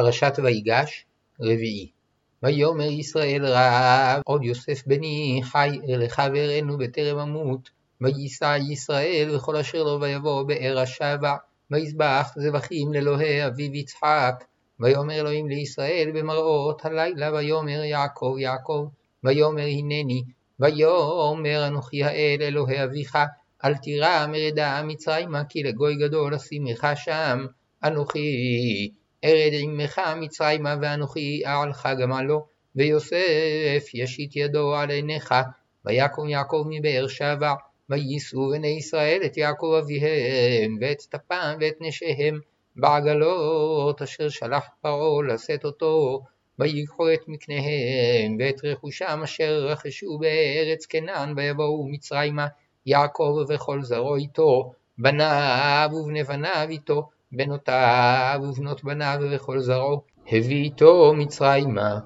פרשת ויגש, רביעי. ויאמר ישראל רב, עוד יוסף בני חי אליך ואראנו בטרם אמות. וייסע ישראל וכל אשר לו ויבוא באר השבע. ויזבח זבחים לאלוהי אביו יצחק. ויאמר אלוהים לישראל במראות הלילה ויאמר יעקב יעקב. ויאמר הנני. ויאמר אנוכי האל אלוהי אביך. אל תירא מרדה מצרימה כי לגוי גדול אשימך שם. אנוכי ארד עמך מצרימה ואנוכי אעלך גמלו, ויוסף ישית ידו על עיניך, ויקום יעקב מבאר שבע, ויישאו בני ישראל את יעקב אביהם, ואת טפם ואת נשיהם, בעגלות אשר שלח פרעה לשאת אותו, ויקחו את מקניהם, ואת רכושם אשר רכשו בארץ כנען, ויבואו מצרימה, יעקב וכל זרעו איתו, בניו ובני בניו איתו, בנותיו ובנות בניו וכל זרעו, הביא איתו מצרימה.